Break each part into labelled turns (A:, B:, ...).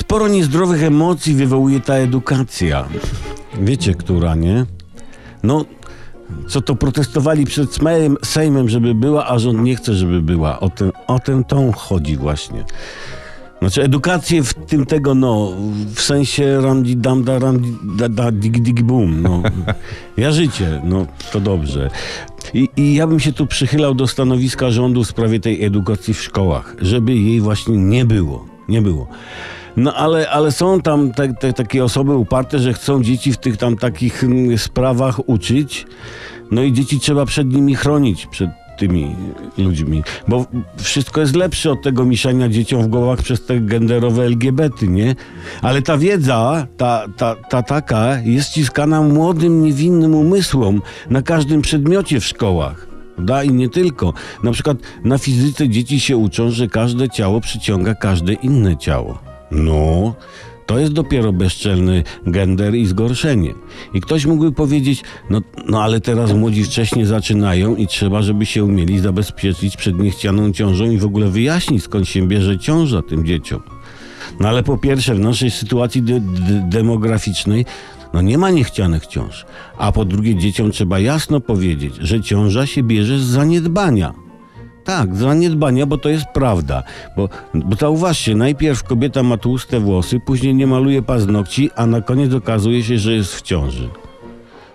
A: Sporo niezdrowych emocji wywołuje ta edukacja. Wiecie, która, nie? No, co to protestowali przed Sejmem, żeby była, a rząd nie chce, żeby była. O tę o tę tą chodzi właśnie. Znaczy edukację w tym tego, no, w sensie ramdi dam da da, da dig dig boom, no. Ja życie, no, to dobrze. I, I ja bym się tu przychylał do stanowiska rządu w sprawie tej edukacji w szkołach, żeby jej właśnie nie było, nie było. No ale, ale są tam te, te, takie osoby uparte, że chcą dzieci w tych tam takich mm, sprawach uczyć. No i dzieci trzeba przed nimi chronić, przed tymi ludźmi. Bo wszystko jest lepsze od tego mieszania dzieciom w głowach przez te genderowe LGBT, nie? Ale ta wiedza, ta, ta, ta taka, jest ściskana młodym, niewinnym umysłom na każdym przedmiocie w szkołach. Da i nie tylko. Na przykład na fizyce dzieci się uczą, że każde ciało przyciąga każde inne ciało. No, to jest dopiero bezczelny gender i zgorszenie. I ktoś mógłby powiedzieć, no, no ale teraz młodzi wcześniej zaczynają i trzeba, żeby się umieli zabezpieczyć przed niechcianą ciążą i w ogóle wyjaśnić, skąd się bierze ciąża tym dzieciom. No ale po pierwsze, w naszej sytuacji de- de- demograficznej no nie ma niechcianych ciąż. A po drugie, dzieciom trzeba jasno powiedzieć, że ciąża się bierze z zaniedbania. Tak, zaniedbania, bo to jest prawda. Bo, bo zauważcie, najpierw kobieta ma tłuste włosy, później nie maluje paznokci, a na koniec okazuje się, że jest w ciąży.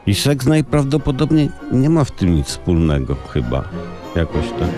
A: I seks najprawdopodobniej nie ma w tym nic wspólnego, chyba. Jakoś tak.